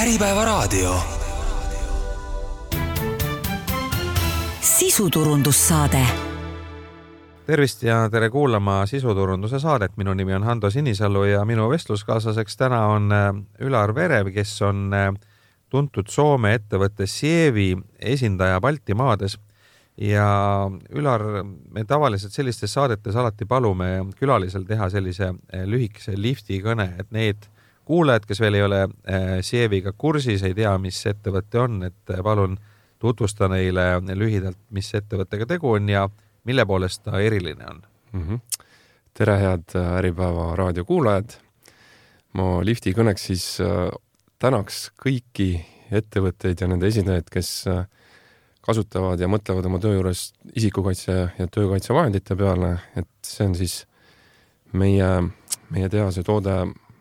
Äripäevaraadio. sisuturundussaade. Tervist ja tere kuulama sisuturunduse saadet, minu nimi on Hando Sinisalu ja minu vestluskaaslaseks täna on äh, Ülar Verev, kes on äh, tuntud Soome ettevõtte Sievi esindaja Baltimaades. Ja Ülar, me tavaliselt sellistes saadetes alati palume külalisel teha sellise eh, lühikese lifti kõne, et need kuulajad, kes veel ei ole Sieviga kursis, ei tea, mis ettevõte on, et eh, palun tutvusta neile lühidalt, mis ettevõttega tegu on ja mille poolest ta eriline on mm. -hmm. tere, head Äripäeva raadiokuulajad. ma lifti kõneks siis tänaks kõiki ettevõtteid ja nende esindajaid, kes äh, kasutavad ja mõtlevad oma töö juures isikukaitse ja töökaitsevahendite peale, et see on siis meie, meie tehase toode,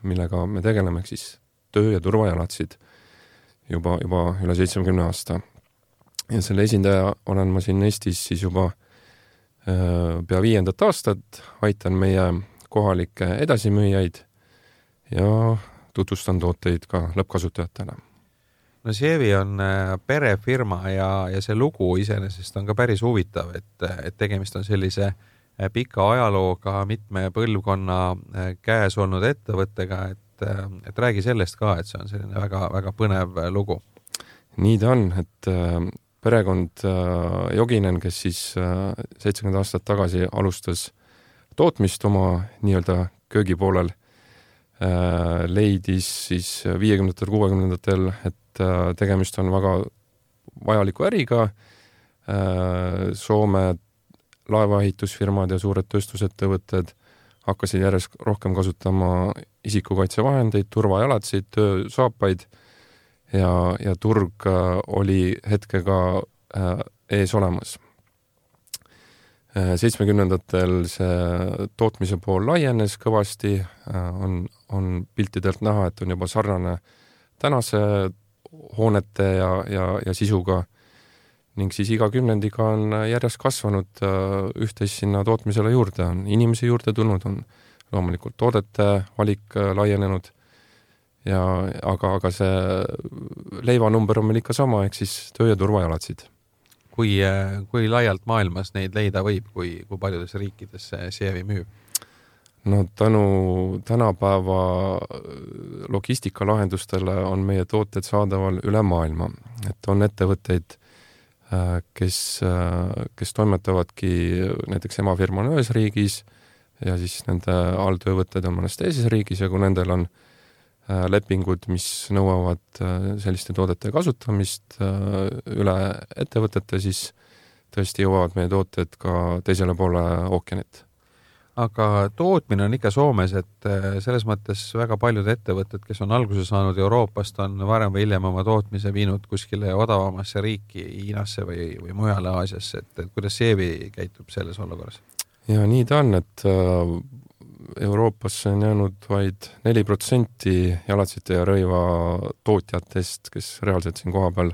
millega me tegeleme, ehk siis töö- ja turvajalatsid juba, juba üle seitsmekümne aasta. ja selle esindaja olen ma siin Eestis siis juba äh, pea viiendat aastat, aitan meie kohalikke edasimüüjaid ja tutvustan tooteid ka lõppkasutajatele no Sievi on äh, perefirma ja, ja see lugu iseenesest on ka päris huvitav, et, et tegemist on sellise äh, pika ajalooga mitme põlvkonna äh, käes olnud ettevõttega, et, et räägi sellest ka, et see on selline väga-väga põnev lugu. nii ta on, et perekond Joginen, kes siis seitsekümmend aastat tagasi alustas tootmist oma nii-öelda köögipoolel, leidis siis viiekümnendatel, kuuekümnendatel, et äh, tegemist on väga vajaliku äriga. Äh, Soome laevaehitusfirmad ja suured tööstusettevõtted hakkasid järjest rohkem kasutama isikukaitsevahendeid, turvajalatsid, töösaapaid ja, ja turg äh, oli hetkega ees olemas. seitsmekümnendatel see tootmise pool laienes kõvasti, on, on piltidelt näha, et on juba sarnane tänase hoonete ja, ja, ja sisuga ning siis iga kümnendiga on järjest kasvanud äh, üht-teist sinna tootmisele juurde, on inimesi juurde tulnud, on loomulikult toodete valik äh, laienenud ja aga, aga see leivanumber on meil ikka sama, ehk siis töö- ja turvajalatsid. kui, äh, kui laialt maailmas neid leida võib, kui, kui paljudes riikides see Sievi müüb? no tänu tänapäeva logistikalahendustele on meie tooted saadaval üle maailma, et on ettevõtteid, äh, kes, äh, kes toimetavadki näiteks emafirma on ühes riigis ja siis nende alltöövõtted on mõnes teises riigis ja kui nendel on äh, lepingud, mis nõuavad selliste toodete kasutamist üle ettevõtete, siis tõesti jõuavad meie tooted ka teisele poole ookeanit aga tootmine on ikka Soomes, et äh, selles mõttes väga paljud ettevõtted, kes on alguse saanud Euroopast, on varem või hiljem oma tootmise viinud kuskile odavamasse riiki, Hiinasse või, või mujale Aasiasse, et, et kuidas Sievi käitub selles olukorras? ja nii ta on, et äh, Euroopasse on jäänud vaid neli protsenti jalatsite ja rõiva tootjatest, kes reaalselt siin kohapeal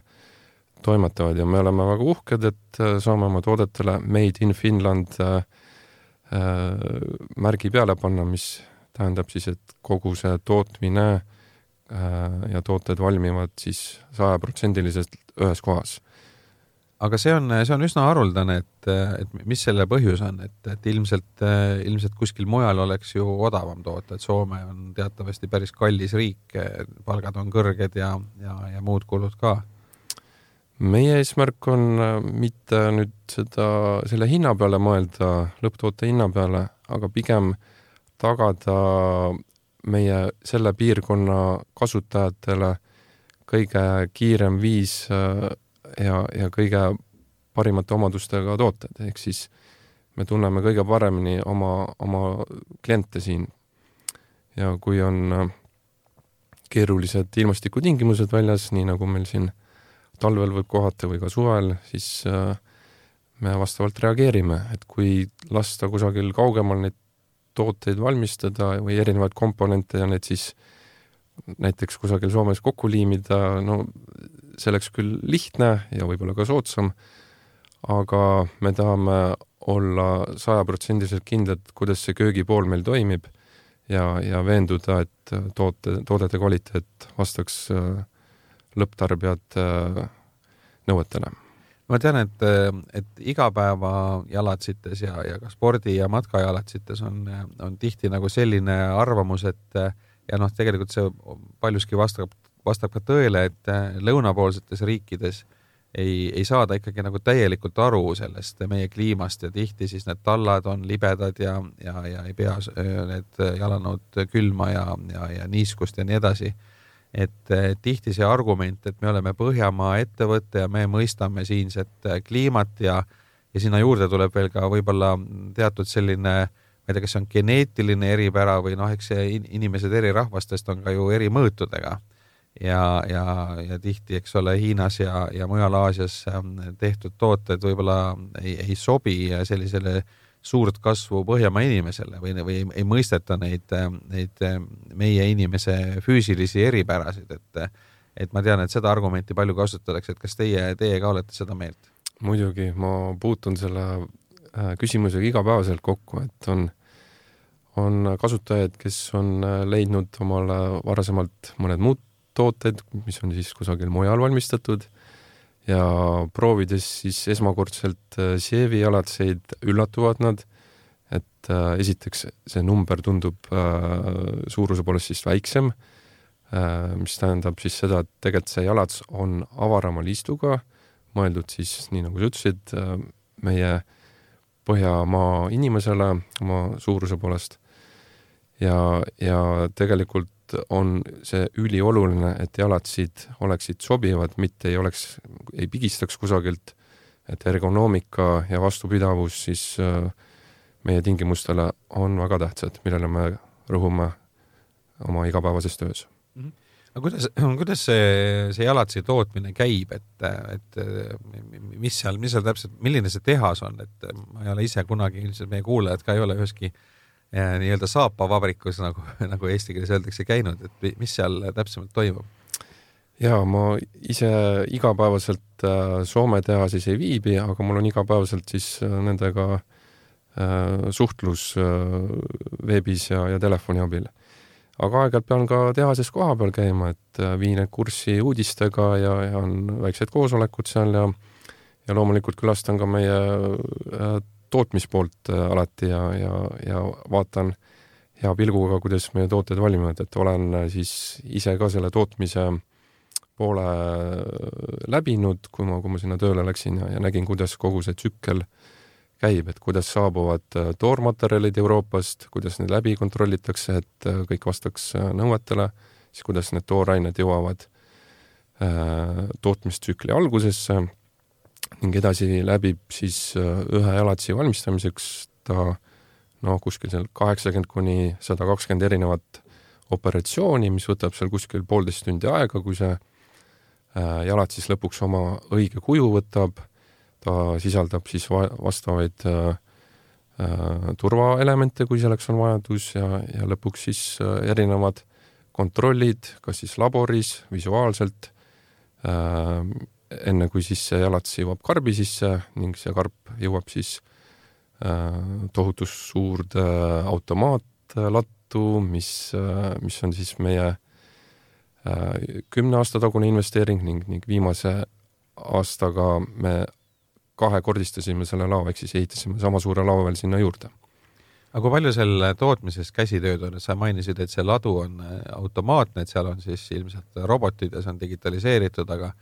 toimetavad ja me oleme väga uhked, et äh, saame oma toodetele Made in Finland Äh, märgi peale panna, mis tähendab siis, et kogu see tootmine äh, ja tooted valmivad siis sajaprotsendiliselt ühes kohas. aga see on, see on üsna haruldane, et, et mis selle põhjus on, et, et ilmselt, ilmselt kuskil mujal oleks ju odavam toota, et Soome on teatavasti päris kallis riik, palgad on kõrged ja, ja, ja muud kulud ka meie eesmärk on äh, mitte nüüd seda, selle hinna peale mõelda, lõpptoote hinna peale, aga pigem tagada meie selle piirkonna kasutajatele kõige kiirem viis äh, ja, ja kõige parimate omadustega tooted, ehk siis me tunneme kõige paremini oma, oma kliente siin. ja kui on äh, keerulised ilmastikutingimused väljas, nii nagu meil siin talvel võib kohata või ka suvel, siis äh, me vastavalt reageerime, et kui lasta kusagil kaugemal neid tooteid valmistada või erinevaid komponente ja need siis näiteks kusagil Soomes kokku liimida, no see oleks küll lihtne ja võib-olla ka soodsam, aga me tahame olla sajaprotsendiliselt kindlad, kuidas see köögipool meil toimib ja, ja veenduda, et toote, toodete kvaliteet vastaks äh, lõpptarbijate nõuetele ma tean, et, et igapäevajalatsites ja, ja ka spordi- ja matkajalatsites on, on tihti nagu selline arvamus, et ja noh, tegelikult see paljuski vastab, vastab ka tõele, et lõunapoolsetes riikides ei, ei saada ikkagi nagu täielikult aru sellest meie kliimast ja tihti siis need tallad on libedad ja, ja, ja ei pea need jalanõud külma ja, ja, ja niiskust ja nii edasi et tihti see argument, et me oleme Põhjamaa ettevõte ja me mõistame siinset äh, kliimat ja, ja sinna juurde tuleb veel ka võib-olla teatud selline, ma ei tea, kas see on geneetiline eripära või noh, eks see inimesed eri rahvastest on ka ju eri mõõtudega. ja, ja, ja tihti, eks ole, Hiinas ja, ja mujal Aasias ähm, tehtud tooted võib-olla ei, ei sobi sellisele äh, suurt kasvu Põhjamaa inimesele või, või ei, ei mõisteta neid, neid meie inimese füüsilisi eripärasid, et et ma tean, et seda argumenti palju kasutatakse, et kas teie, teie ka olete seda meelt? muidugi, ma puutun selle äh, küsimusega igapäevaselt kokku, et on, on kasutajaid, kes on äh, leidnud omale varasemalt mõned muud tooted, mis on siis kusagil mujal valmistatud ja proovides siis esmakordselt Sievi äh, jalatseid, üllatuvad nad, et äh, esiteks see number tundub äh, suuruse poolest siis väiksem mis tähendab siis seda, et tegelikult see jalats on avarama liistuga, mõeldud siis, nii nagu sa ütlesid meie Põhjamaa inimesele oma suuruse poolest. ja, ja tegelikult on see ülioluline, et jalatsid oleksid sobivad, mitte ei oleks, ei pigistaks kusagilt, et ergonoomika ja vastupidavus siis äh, meie tingimustele on väga tähtsad, millele me rõhume oma igapäevases töös mm. -hmm aga kuidas, kuidas see, see jalatsi tootmine käib, et, et mis seal, mis seal täpselt, milline see tehas on, et ma ei ole ise kunagi, ilmselt meie kuulajad ka ei ole üheski äh, nii-öelda saapavabrikus, nagu, nagu eesti keeles öeldakse, käinud, et mis seal täpsemalt toimub? jaa, ma ise igapäevaselt äh, Soome tehases ei viibi, aga mul on igapäevaselt siis äh, nendega äh, suhtlus veebis ja, ja telefoni abil. aga aeg-ajalt pean ka tehases kohapeal käima, et viin end kurssi uudistega ja, ja on väiksed koosolekud seal ja ja loomulikult külastan ka meie tootmispoolt äh, alati ja, ja, ja vaatan hea pilguga, kuidas meie tooted valmivad, et olen äh, siis ise ka selle tootmise poole äh, läbinud, kui ma, kui ma sinna tööle läksin ja, ja nägin, kuidas kogu see tsükkel käib, et kuidas saabuvad toormaterjalid Euroopast, kuidas need läbi kontrollitakse, et kõik vastaks nõuetele, siis kuidas need toorained jõuavad tootmistsükli algusesse ning edasi läbib siis äh, ühe jalatsi valmistamiseks ta noh, kuskil seal kaheksakümmend kuni sada kakskümmend erinevat operatsiooni, mis võtab seal kuskil poolteist tundi aega, kui see äh, jalat siis lõpuks oma õige kuju võtab, ta sisaldab siis va vastavaid äh, äh, turvaelemente, kui selleks on vajadus ja, ja lõpuks siis erinevad kontrollid, kas siis laboris, visuaalselt äh,, enne kui siis see jalats jõuab karbi sisse ning see karp jõuab siis äh, tohutu suurde automaatlattu, mis äh,, mis on siis meie äh, kümne aasta tagune investeering ning, ning viimase aastaga me kahekordistasime selle lao, ehk siis ehitasime sama suure lao veel sinna juurde. aga kui palju seal tootmises käsitööd on, sa mainisid, et see ladu on äh, automaatne, et seal on siis ilmselt robotid ja see on digitaliseeritud, aga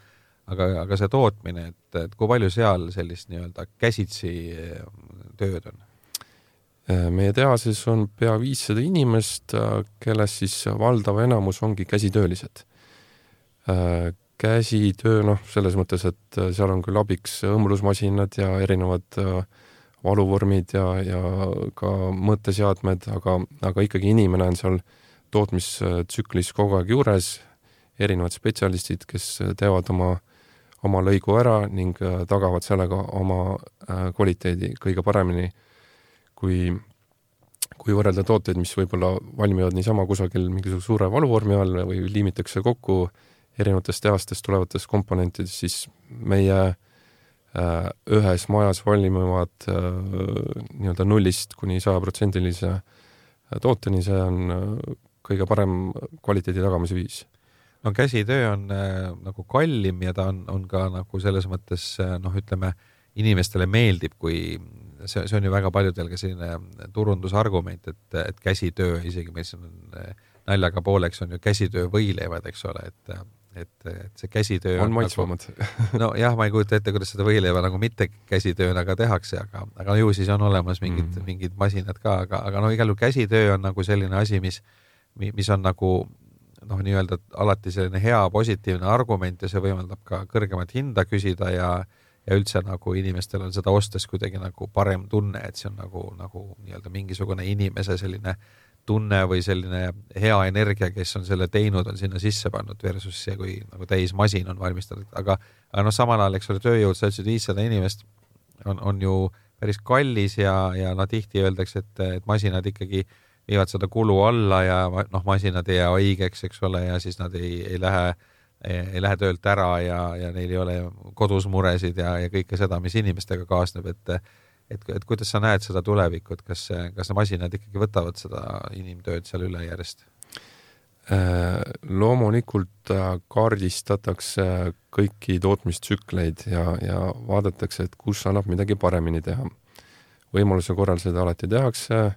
aga, aga see tootmine, et, et kui palju seal sellist nii-öelda käsitsi eh, tööd on? Äh, meie tehases on pea viissada inimest, äh, kellest siis valdav enamus ongi käsitöölised. Äh, käsitöö, noh, selles mõttes, et seal on küll abiks õmblusmasinad ja erinevad valuvormid ja, ja ka mõõteseadmed, aga, aga ikkagi inimene on seal tootmistsüklis kogu aeg juures, erinevad spetsialistid, kes teevad oma äh, oma lõigu ära ning äh, tagavad sellega oma äh, kvaliteedi kõige paremini, kui, kui võrrelda tooteid, mis võib-olla valmivad niisama kusagil mingisuguse suure valuvormi all või liimitakse kokku erinevatest tehastest tulevatest komponentidest, siis meie äh, ühes majas valmivad nii-öelda nullist kuni sajaprotsendilise tooteni, see on kõige parem kvaliteedi tagamise viis no käsitöö on äh, nagu kallim ja ta on, on ka nagu selles mõttes äh, noh, ütleme inimestele meeldib, kui see, see on ju väga paljudel ka selline turundusargument, et, et käsitöö, isegi meil siin on äh, naljaga pooleks on ju käsitöö võileivad, eks ole, et et, et see käsitöö on, on maitsvamad nagu, nojah, ma ei kujuta ette, kuidas seda võileiva nagu mitte käsitööna ka tehakse, aga, aga ju siis on olemas mingid mm, -hmm. mingid masinad ka, aga, aga no igal juhul käsitöö on nagu selline asi, mis, mis on nagu noh, nii-öelda alati selline hea positiivne argument ja see võimaldab ka kõrgemat hinda küsida ja ja üldse nagu inimestel on seda ostes kuidagi nagu parem tunne, et see on nagu, nagu nii-öelda mingisugune inimese selline äh, tunne või selline hea energia, kes on selle teinud, on sinna sisse pannud versus see, kui nagu täismasin on valmistatud, aga, aga noh, samal ajal, eks ole, tööjõud, sa ütlesid viissada inimest on, on ju päris kallis ja, ja no tihti öeldakse, et, et masinad ikkagi viivad seda kulu alla ja noh, masinad ei jää haigeks, eks ole, ja siis nad ei, ei lähe, ei lähe töölt ära ja, ja neil ei ole kodus muresid ja, ja kõike seda, mis inimestega kaasneb, et et, et kuidas sa näed seda tulevikku, et kas, kas masinad ikkagi võtavad seda inimtööd seal üle järjest? Loomulikult äh, kaardistatakse kõiki tootmistsükleid ja, ja vaadatakse, et kus annab midagi paremini teha. võimaluse korral seda alati tehakse,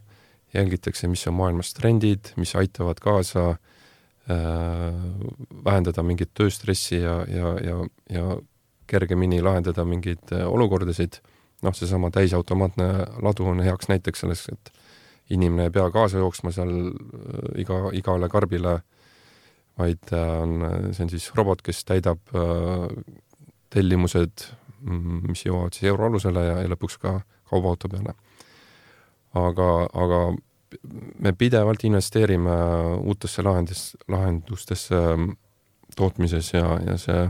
jälgitakse, mis on maailmas trendid, mis aitavad kaasa äh, vähendada mingit tööstressi ja, ja, ja, ja kergemini lahendada mingeid äh, olukordasid noh, seesama täisautomaatne ladu on heaks näiteks sellest, et inimene ei pea kaasa jooksma seal äh, iga, igale karbile, vaid äh, on, see on siis robot, kes täidab äh, tellimused, mm, mis jõuavad siis euroalusele ja, ja lõpuks ka kaubaauto peale. aga, aga me pidevalt investeerime uutesse lahendis, lahendustesse ähm, tootmises ja, ja see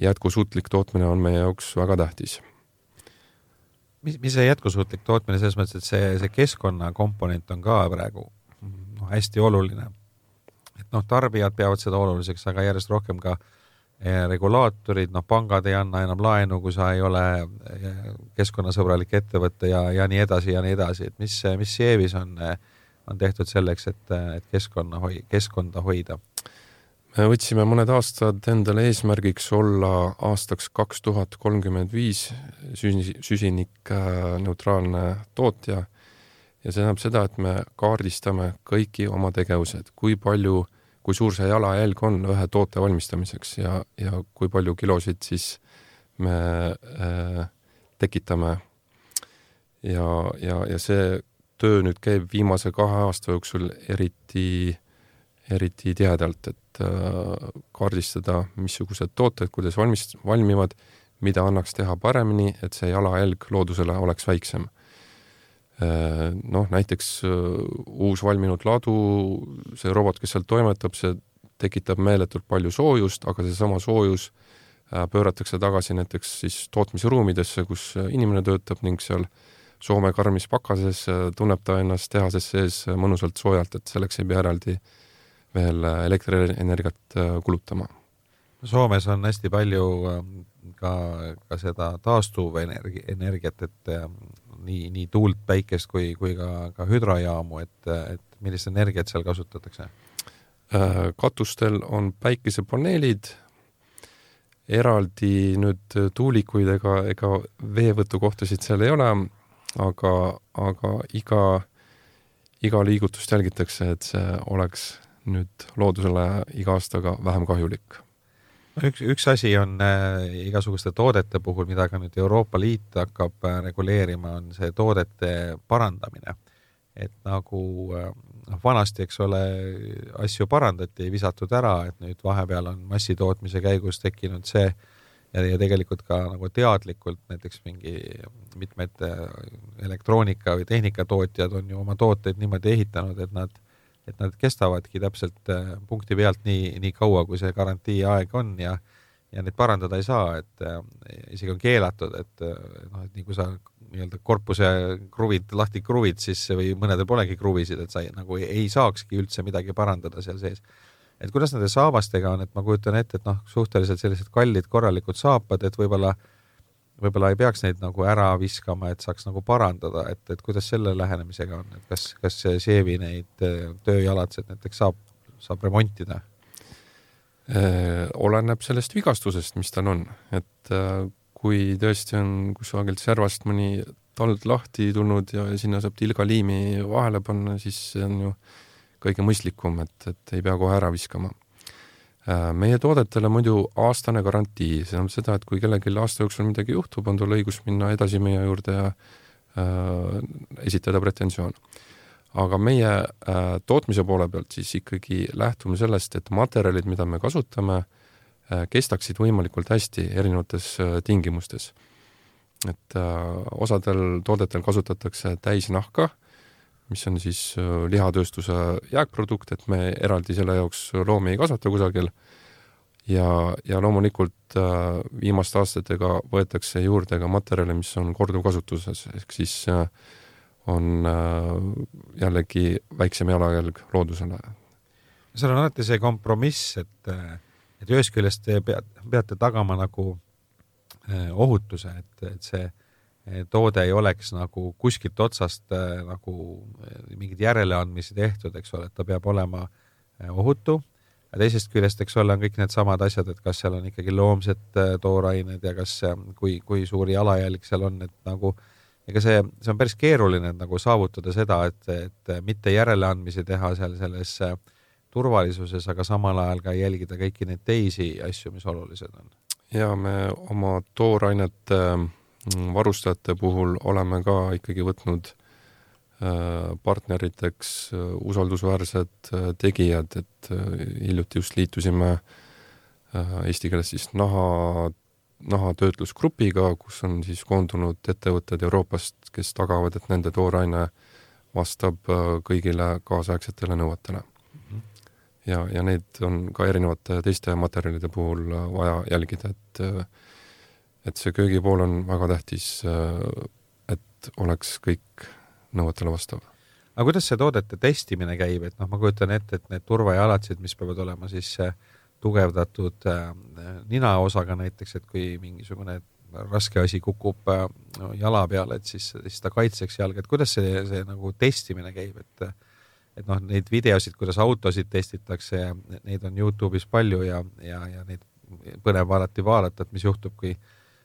jätkusuutlik tootmine on meie jaoks väga tähtis mis, mis see jätkusuutlik tootmine selles mõttes, et see, see keskkonnakomponent on ka praegu noh, hästi oluline. et noh, tarbijad peavad seda oluliseks, aga järjest rohkem ka eh, regulaatorid, noh, pangad ei anna enam laenu, kui sa ei ole eh, keskkonnasõbralik ettevõte ja, ja nii edasi ja nii edasi, et mis, mis Sievis on, eh, on tehtud selleks, et, et keskkonna hoi-, keskkonda hoida? Me võtsime mõned aastad endale eesmärgiks olla aastaks kaks tuhat kolmkümmend viis süsinikneutraalne tootja. Ja see tähendab seda, et me kaardistame kõiki oma tegevused, kui palju, kui suur see jalajälg on ühe toote valmistamiseks ja, ja kui palju kilosid siis me äh, tekitame. ja, ja, ja see töö nüüd käib viimase kahe aasta jooksul eriti, eriti tihedalt, et Äh, kaardistada, missugused tooted, kuidas valmis, valmivad, mida annaks teha paremini, et see jalajälg loodusele oleks väiksem. Äh, noh, näiteks äh, uus valminud ladu, see robot, kes seal toimetab, see tekitab meeletult palju soojust, aga seesama soojus pööratakse tagasi näiteks siis tootmisruumidesse, kus inimene töötab ning seal Soome karmis pakases tunneb ta ennast tehases sees mõnusalt soojalt, et selleks ei pea eraldi äh, veel äh, elektrienergiat äh, kulutama. Soomes on hästi palju ka, ka seda taastuvenergi-, energiat, et nii, nii tuult, päikest kui, kui ka, ka hüdrojaamu, et, et millist energiat seal kasutatakse? Äh, katustel on päikesepaneelid, eraldi nüüd tuulikuid ega, ega veevõtukohtasid seal ei ole, aga, aga iga, iga liigutust jälgitakse, et see oleks nüüd loodusele iga aastaga vähem kahjulik üks, üks asi on äh, igasuguste toodete puhul, mida ka nüüd Euroopa Liit hakkab äh, reguleerima, on see toodete parandamine. et nagu äh, noh, vanasti, eks ole, asju parandati, ei visatud ära, et nüüd vahepeal on massitootmise käigus tekkinud see ja, ja tegelikult ka nagu teadlikult näiteks mingi mitmed äh, elektroonika või tehnikatootjad on ju oma tooteid niimoodi ehitanud, et nad et nad kestavadki täpselt äh, punkti pealt nii, nii kaua, kui see garantiiaeg on ja ja neid parandada ei saa, et äh, isegi on keelatud, et äh, noh, et nii kui sa nii-öelda korpuse kruvid lahti kruvid, siis või mõnedel polegi kruvisid, et sa ei, nagu ei, saakski üldse midagi parandada seal sees. et kuidas nende saabastega on, et ma kujutan ette, et noh, suhteliselt sellised kallid korralikud saapad, et võib-olla äh, võib-olla ei peaks neid nagu ära viskama, et saaks nagu parandada, et, et kuidas selle lähenemisega on, et kas, kas Sievi neid äh, tööjalatseid näiteks saab, saab remontida? oleneb sellest vigastusest, mis tal on, et kui tõesti on kusagilt servast mõni tald lahti tulnud ja sinna saab tilgaliimi vahele panna, siis see on ju kõige mõistlikum, et, et ei pea kohe ära viskama. Äh, meie toodetele muidu aastane garantii, see tähendab seda, et kui kellelgi aasta jooksul midagi juhtub, on tal õigus minna edasi meie juurde ja äh, esitada pretensioon. aga meie äh, tootmise poole pealt siis ikkagi lähtume sellest, et materjalid, mida me kasutame äh,, kestaksid võimalikult hästi erinevates äh, tingimustes et äh, osadel toodetel kasutatakse täisnahka, mis on siis äh, lihatööstuse jääkprodukt, et me eraldi selle jaoks loomi ei kasvata kusagil. ja, ja loomulikult äh, viimaste aastatega võetakse juurde ka materjale, mis on korduvkasutuses, ehk siis äh, on äh, jällegi väiksem jalajälg loodusele. seal on alati see kompromiss, et, et ühest küljest te peate, peate tagama nagu Äh, ohutuse, et, et see toode ei oleks nagu kuskilt otsast äh, nagu mingeid järeleandmisi tehtud, eks ole, et ta peab olema ohutu. teisest küljest, eks ole, on kõik needsamad asjad, et kas seal on ikkagi loomsed toorained ja kas, kui, kui suur jalajälg seal on, et nagu ega see, see on päris keeruline nagu saavutada seda, et, et mitte järeleandmisi teha seal selles turvalisuses, aga samal ajal ka jälgida kõiki neid teisi asju, mis olulised on ja me oma toorainete mm, varustajate puhul oleme ka ikkagi võtnud äh, partneriteks äh, usaldusväärsed äh, tegijad, et hiljuti just liitusime eesti keeles siis naha, nahatöötlusgrupiga, kus on siis koondunud ettevõtted Euroopast, kes tagavad, et nende tooraine vastab kõigile kaasaegsetele nõuetele. Ja, ja neid on ka erinevate teiste materjalide puhul vaja jälgida, et et see köögipool on väga tähtis, äh, et oleks kõik nõuetele vastav. aga kuidas see toodete testimine käib, et noh, ma kujutan ette, et need turvajalatsid, mis peavad olema siis tugevdatud ninaosaga näiteks, et kui mingisugune raske asi kukub jala peale, et siis, siis ta kaitseks jalga, et kuidas see, see nagu testimine käib, et et noh, neid videosid, kuidas autosid testitakse, neid on Youtube'is palju ja, ja, ja neid põnev alati vaadata, et mis juhtub, kui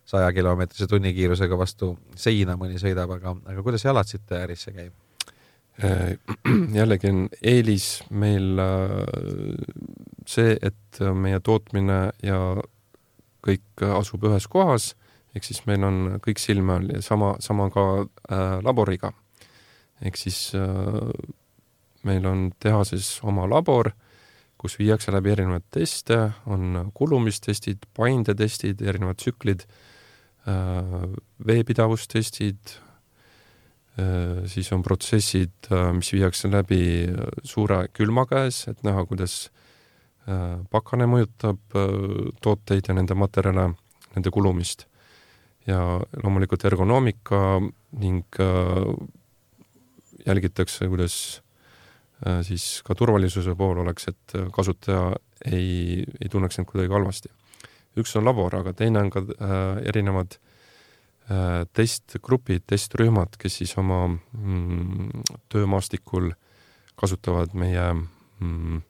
saja kilomeetrise tunnikiirusega vastu seina mõni sõidab, aga, aga kuidas jalatsite äris see käib? Äh, jällegi on eelis meil äh, see, et meie tootmine ja kõik asub ühes kohas, ehk siis meil on kõik silme all ja sama, sama ka äh, laboriga. ehk siis äh, meil on tehases oma labor, kus viiakse läbi erinevaid teste, on kulumistestid, paindetestid, erinevad tsüklid, äh, veepidavustestid, äh, siis on protsessid, äh, mis viiakse läbi suure külma käes, et näha, kuidas pakane mõjutab tooteid ja nende materjale, nende kulumist. ja loomulikult ergonoomika ning jälgitakse, kuidas Äh, siis ka turvalisuse pool oleks, et äh, kasutaja ei, ei tunneks end kuidagi halvasti. Üks on labor, aga teine on ka äh, erinevad äh, testgrupid, testrühmad, kes siis oma mm, töömaastikul kasutavad meie mm,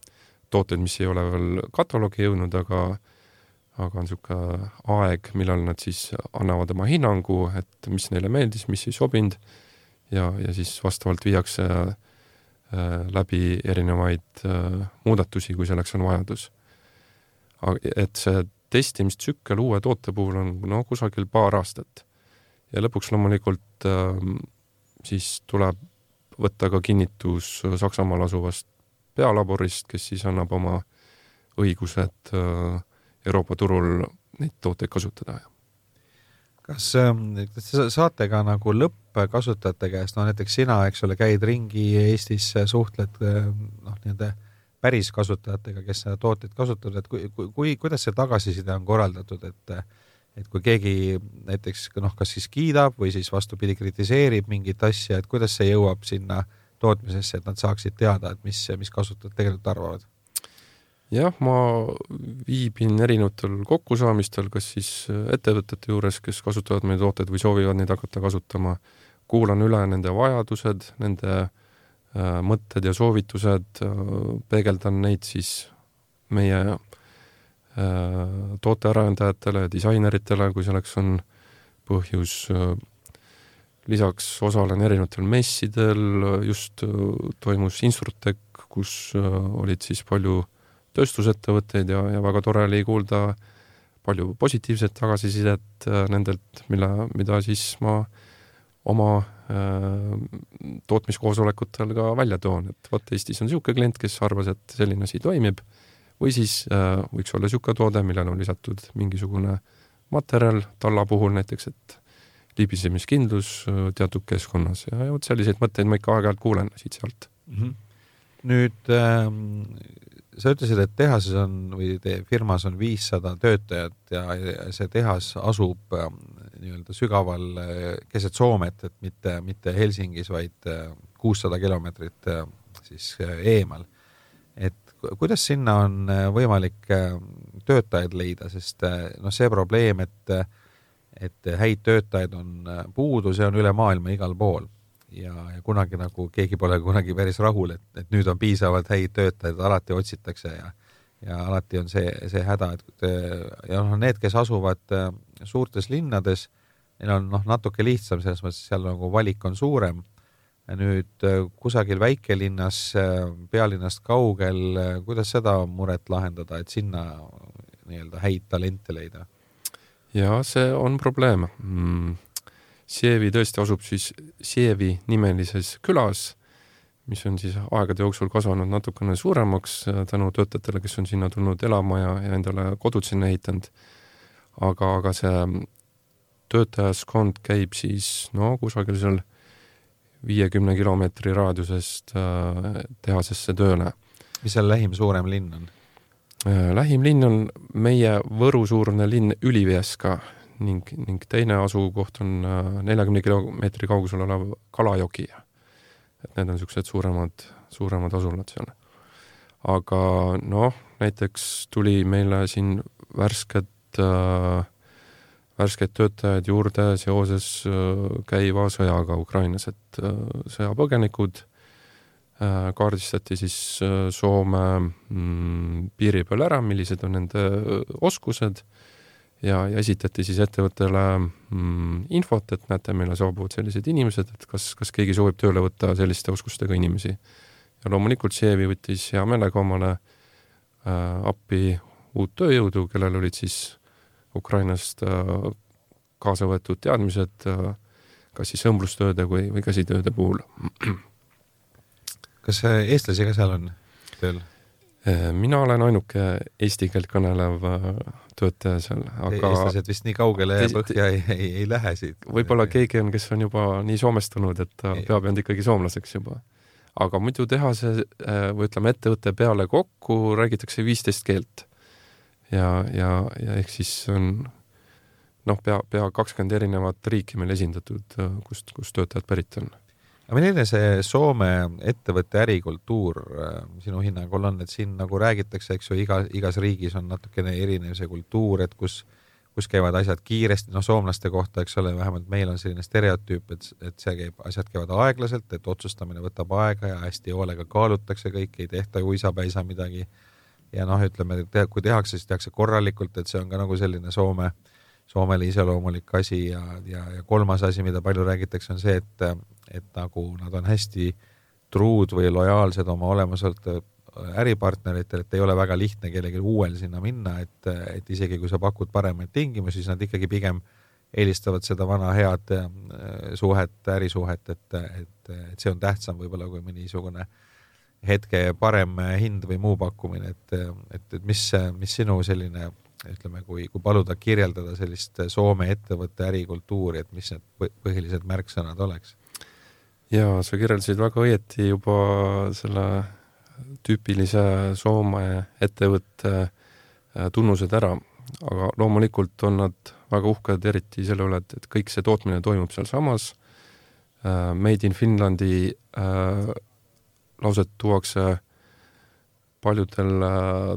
tooteid, mis ei ole veel kataloogi jõudnud, aga aga on niisugune aeg, millal nad siis annavad oma hinnangu, et mis neile meeldis, mis ei sobinud ja, ja siis vastavalt viiakse äh, läbi erinevaid äh, muudatusi, kui selleks on vajadus. et see testimistsükkel uue toote puhul on no kusagil paar aastat. ja lõpuks loomulikult ähm, siis tuleb võtta ka kinnitus Saksamaal asuvast pealaborist, kes siis annab oma õigused äh, Euroopa turul neid tooteid kasutada kas, ähm, kas te saate ka nagu lõppkasutajate käest, no näiteks sina, eks ole, käid ringi Eestis, suhtled ähm, noh, nende päris kasutajatega, kes seda tooteid kasutavad, et kui, kui, kui, kuidas see tagasiside on korraldatud, et et kui keegi näiteks noh, kas siis kiidab või siis vastupidi kritiseerib mingit asja, et kuidas see jõuab sinna tootmisesse, et nad saaksid teada, et mis, mis kasutajad tegelikult arvavad? jah, ma viibin erinevatel kokkusaamistel, kas siis ettevõtete juures, kes kasutavad meie tooteid või soovivad neid hakata kasutama, kuulan üle nende vajadused, nende äh, mõtted ja soovitused äh,, peegeldan neid siis meie tootearendajatele, disaineritele, kui selleks on põhjus. lisaks osalen erinevatel messidel, just toimus Instrutech, kus olid siis palju tööstusettevõtteid ja, ja väga tore oli kuulda palju positiivset tagasisidet nendelt, mille, mida siis ma oma äh, tootmiskoosolekutel ka välja toon, et vot Eestis on niisugune klient, kes arvas, et selline asi toimib, või siis äh, võiks olla niisugune toode, millele on lisatud mingisugune materjal, talla puhul näiteks, et libisemiskindlus äh, teatud keskkonnas ja, ja vot selliseid mõtteid ma ikka aeg-ajalt kuulen siit-sealt mm. -hmm. nüüd ähm, sa ütlesid, et tehases on või teie firmas on viissada töötajat ja, ja see tehas asub ähm, nii-öelda sügaval äh, keset Soomet, et mitte, mitte Helsingis, vaid äh, kuussada kilomeetrit äh, siis eemal. et kuidas sinna on võimalik töötajaid leida, sest noh, see probleem, et et häid töötajaid on puudu, see on üle maailma igal pool ja, ja kunagi nagu keegi pole kunagi päris rahul, et, et nüüd on piisavalt häid töötajaid, alati otsitakse ja ja alati on see, see häda, et ja noh, need, kes asuvad suurtes linnades, neil on noh, natuke lihtsam selles mõttes, seal nagu valik on suurem. nüüd kusagil väikelinnas, pealinnast kaugel, kuidas seda muret lahendada, et sinna nii-öelda häid talente leida? ja see on probleem mm Sievi tõesti asub siis Sievi nimelises külas, mis on siis aegade jooksul kasvanud natukene suuremaks äh, tänu töötajatele, kes on sinna tulnud elama ja, ja endale kodud sinna ehitanud. aga, aga see töötajaskond käib siis no kusagil seal viiekümne kilomeetri raadiusest äh, tehasesse tööle. mis seal lähim suurem linn on äh,? lähim linn on meie Võru-suurune linn Ülivieska ning, ning teine asukoht on äh, neljakümne kilomeetri kaugusel olev Kalajoki. Et need on niisugused suuremad, suuremad asulad seal. aga noh, näiteks tuli meile siin värsked äh, värskeid töötajaid juurde seoses äh, käiva sõjaga Ukrainas, et äh, sõjapõgenikud äh, kaardistati siis äh, Soome mm, piiri peal ära, millised on nende oskused ja, ja esitati siis ettevõttele mm, infot, et näete, meile saabuvad sellised inimesed, et kas, kas keegi soovib tööle võtta selliste oskustega inimesi. ja loomulikult Sievi võttis hea meelega omale äh, appi uut tööjõudu, kellel olid siis Ukrainast äh, kaasa võetud teadmised äh, kas siis õmblustööde või, või käsitööde puhul. kas eestlasi ka seal on tööl? Äh, mina olen ainuke eesti keelt kõnelev äh, töötaja seal, aga eestlased vist nii kaugele ja põhja ei, ei, ei lähe siit. võib-olla keegi on, kes on juba nii soomestunud, et ta ei. peab end ikkagi soomlaseks juba. aga muidu tehase äh, või ütleme, ettevõtte peale kokku räägitakse viisteist keelt. ja, ja, ja ehk siis on noh, pea, pea kakskümmend erinevat riiki meil esindatud, kust, kust töötajad pärit on aga milline see Soome ettevõtte ärikultuur äh, sinu hinnangul on, et siin nagu räägitakse, eks ju, iga, igas riigis on natukene erinev see kultuur, et kus, kus käivad asjad kiiresti, noh, soomlaste kohta, eks ole, vähemalt meil on selline stereotüüp, et, et see käib, asjad käivad aeglaselt, et otsustamine võtab aega ja hästi hoolega kaalutakse kõike, ei tehta uisapäisa midagi. ja noh, ütleme, kui tehakse, siis tehakse korralikult, et see on ka nagu selline Soome Soomele iseloomulik asi ja, ja, ja kolmas asi, mida palju räägitakse, on see, et et nagu nad on hästi truud või lojaalsed oma olemasolevate äh, äripartneritele, et ei ole väga lihtne kellelgi uuel sinna minna, et, et isegi kui sa pakud paremaid tingimusi, siis nad ikkagi pigem eelistavad seda vana head äh, suhet, ärisuhet, et, et, et see on tähtsam võib-olla kui mõni niisugune hetke parem hind või muu pakkumine, et, et, et mis, mis sinu selline ütleme, kui, kui paluda kirjeldada sellist Soome ettevõtte ärikultuuri, et mis need põhilised märksõnad oleks? jaa, sa kirjeldasid väga õieti juba selle tüüpilise Soome ettevõtte äh, tunnused ära, aga loomulikult on nad väga uhked eriti selle üle, et, et kõik see tootmine toimub sealsamas. Äh, Made in Finlandi äh, lauset tuuakse paljudel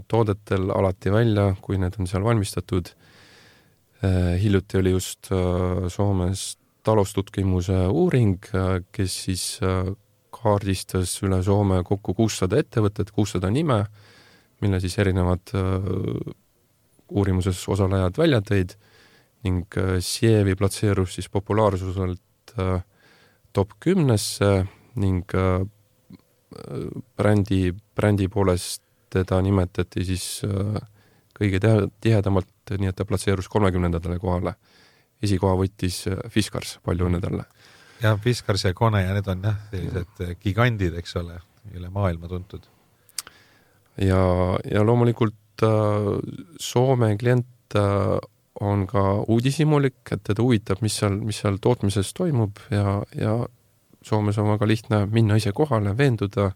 toodetel alati välja, kui need on seal valmistatud. hiljuti oli just Soomes talustutkimuse uuring, kes siis äh, kaardistas üle Soome kokku kuussada ettevõtet, kuussada nime, mille siis erinevad äh, uurimuses osalejad välja tõid ning Sievi platseerus siis populaarsuselt top kümnesse ning brändi, brändi poolest teda nimetati siis kõige tihedamalt, nii et ta platseerus kolmekümnendatele kohale. esikoha võttis Fiskars, palju õnne talle! jah, Fiskars ja Kone ja need on jah, sellised gigandid, eks ole, üle maailma tuntud. ja, ja loomulikult äh, Soome klient äh, on ka uudishimulik, et teda huvitab, mis seal, mis seal tootmises toimub ja, ja Soomes on väga lihtne minna ise kohale, veenduda,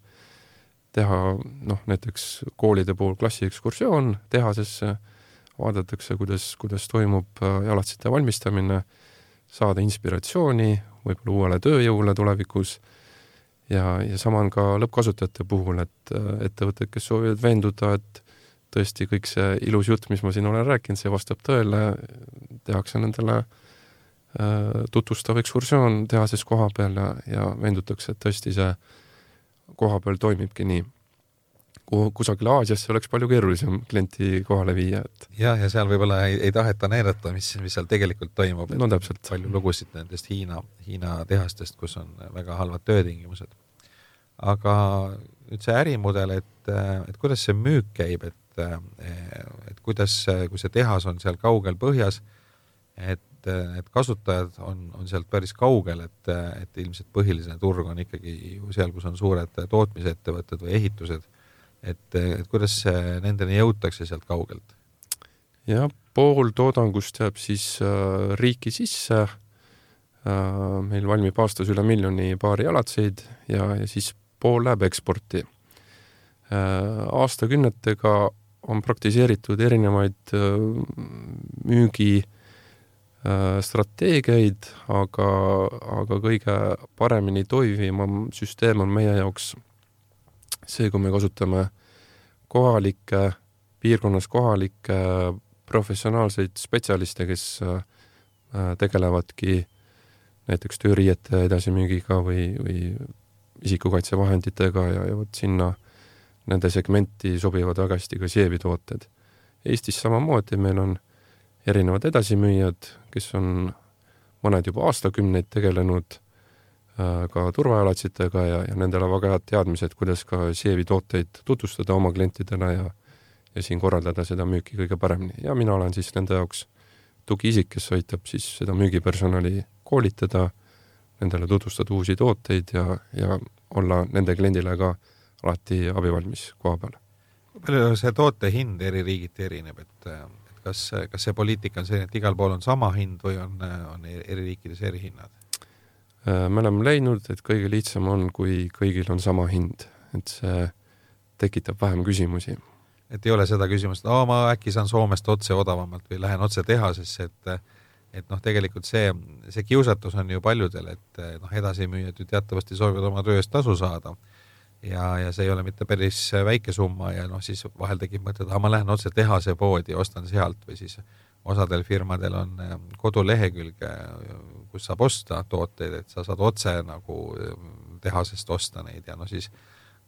teha noh, näiteks koolide puhul klassiekskursioon tehasesse, vaadatakse, kuidas, kuidas toimub äh, jalatsite valmistamine, saada inspiratsiooni, võib-olla uuele tööjõule tulevikus ja, ja sama on ka lõppkasutajate puhul, et äh, ettevõtted, kes soovivad veenduda, et tõesti kõik see ilus jutt, mis ma siin olen rääkinud, see vastab tõele, tehakse nendele äh, tutvustav ekskursioon tehases koha peal ja, ja veendutakse, et tõesti see koha peal toimibki nii kusagil Aasiasse oleks palju keerulisem klienti kohale viia, et. jah, ja seal võib-olla ei, ei taheta näidata, mis, mis seal tegelikult toimub. no täpselt. palju lugusid nendest Hiina, Hiina tehastest, kus on väga halvad töötingimused. aga nüüd see ärimudel, et, et kuidas see müük käib, et, et kuidas, kui see tehas on seal kaugel põhjas, et et kasutajad on, on sealt päris kaugel, et, et ilmselt põhiline turg on ikkagi ju seal, kus on suured tootmisettevõtted või ehitused et, et kuidas nendeni jõutakse sealt kaugelt? jah, pool toodangust jääb siis äh, riiki sisse äh,. meil valmib aastas üle miljoni paari jalatseid ja, ja siis pool läheb eksporti äh,. aastakümnetega on praktiseeritud erinevaid äh, müügi äh, strateegiaid, aga, aga kõige paremini toimivam süsteem on meie jaoks see, kui me kasutame kohalikke, piirkonnas kohalikke professionaalseid spetsialiste, kes äh, tegelevadki näiteks tööriiete edasimüügiga või, või isikukaitsevahenditega ja, ja vot sinna nende segmenti sobivad väga hästi ka Sievi tooted. Eestis samamoodi meil on erinevad edasimüüjad, kes on mõned juba aastakümneid tegelenud Äh, ka turvajalatsitega ja, ja nendel on väga head teadmised, kuidas ka Sievi tooteid tutvustada oma klientidele ja ja siin korraldada seda müüki kõige paremini ja mina olen siis nende jaoks tugiisik, kes aitab siis seda müügipersonali koolitada, nendele tutvustada uusi tooteid ja, ja olla nende kliendile ka alati abivalmis koha peal. palju see toote hind eri riigiti erineb, et, et kas, kas see poliitika on selline, et igal pool on sama hind või on, on eri riikides erihinnad? Äh, me oleme leidnud, et kõige lihtsam on, kui kõigil on sama hind, et see tekitab vähem küsimusi. et ei ole seda küsimust, aa, ma äkki saan Soomest otse odavamalt või lähen otse tehasesse, et et noh, tegelikult see, see kiusatus on ju paljudel, et noh, edasimüüjad ju teatavasti soovivad oma töö eest tasu saada. Ja, ja see ei ole mitte päris väike summa ja noh, siis vahel tekib mõte, et aa, ma lähen otse tehase poodi ostan sealt või siis osadel firmadel on kodulehekülg kus saab osta tooteid, et sa saad otse nagu ähm, tehasest osta neid ja noh, siis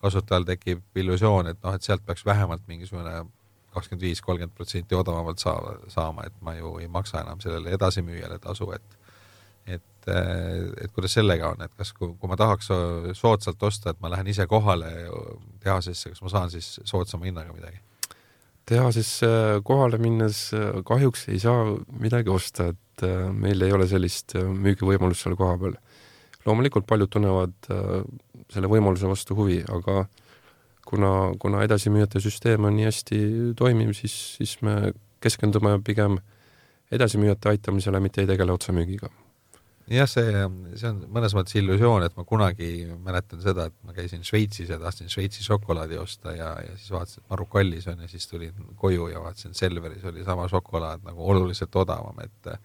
kasutajal tekib illusioon, et noh, et sealt peaks vähemalt mingisugune kakskümmend viis, kolmkümmend protsenti odavamalt saa-, saama, et ma ju ei maksa enam sellele edasimüüjale tasu, et et, et kuidas sellega on, et kas, kui, kui ma tahaks soodsalt osta, et ma lähen ise kohale tehasesse, kas ma saan siis soodsama hinnaga midagi? tehasesse kohale minnes äh, kahjuks ei saa midagi osta, et äh, meil ei ole sellist äh, müügivõimalust seal kohapeal. loomulikult paljud tunnevad selle võimaluse vastu huvi, aga kuna, kuna edasimüüjate süsteem on nii hästi toimiv, siis, siis me keskendume pigem edasimüüjate aitamisele, mitte ei tegele otsemüügiga jah, see, see on mõnes mõttes illusioon, et ma kunagi mäletan seda, et ma käisin Šveitsis ja tahtsin Šveitsi šokolaadi osta ja, ja siis vaatasin, et maru kallis on ja siis tulin koju ja vaatasin, Selveris oli sama šokolaad nagu oluliselt odavam, et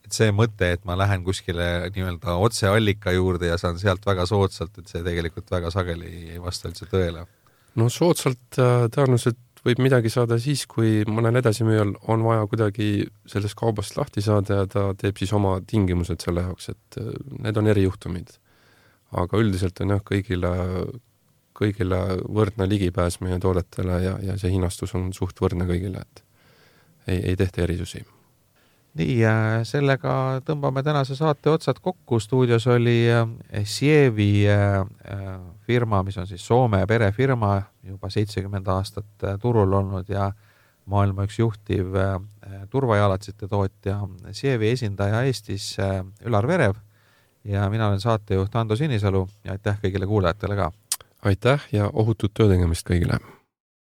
et see mõte, et ma lähen kuskile nii-öelda otseallika juurde ja saan sealt väga soodsalt, et see tegelikult väga sageli ei vasta üldse tõele. no soodsalt äh, tõenäoliselt võib midagi saada siis, kui mõnel edasimüüjal on vaja kuidagi sellest kaubast lahti saada ja ta teeb siis oma tingimused selle jaoks, et äh, need on erijuhtumid. aga üldiselt on jah, kõigile, kõigile võrdne ligipääs meie toodetele ja, ja see hinnastus on suht võrdne kõigile, et ei, ei tehta erisusi. Nii, sellega tõmbame tänase saate otsad kokku, stuudios oli Sievi firma, mis on siis Soome perefirma, juba seitsekümmend aastat turul olnud ja maailma üks juhtiv turvajalatsite tootja, Sievi esindaja Eestis Ülar Verev ja mina olen saatejuht Ando Sinisalu ja aitäh kõigile kuulajatele ka! aitäh ja ohutut töö tegemist kõigile!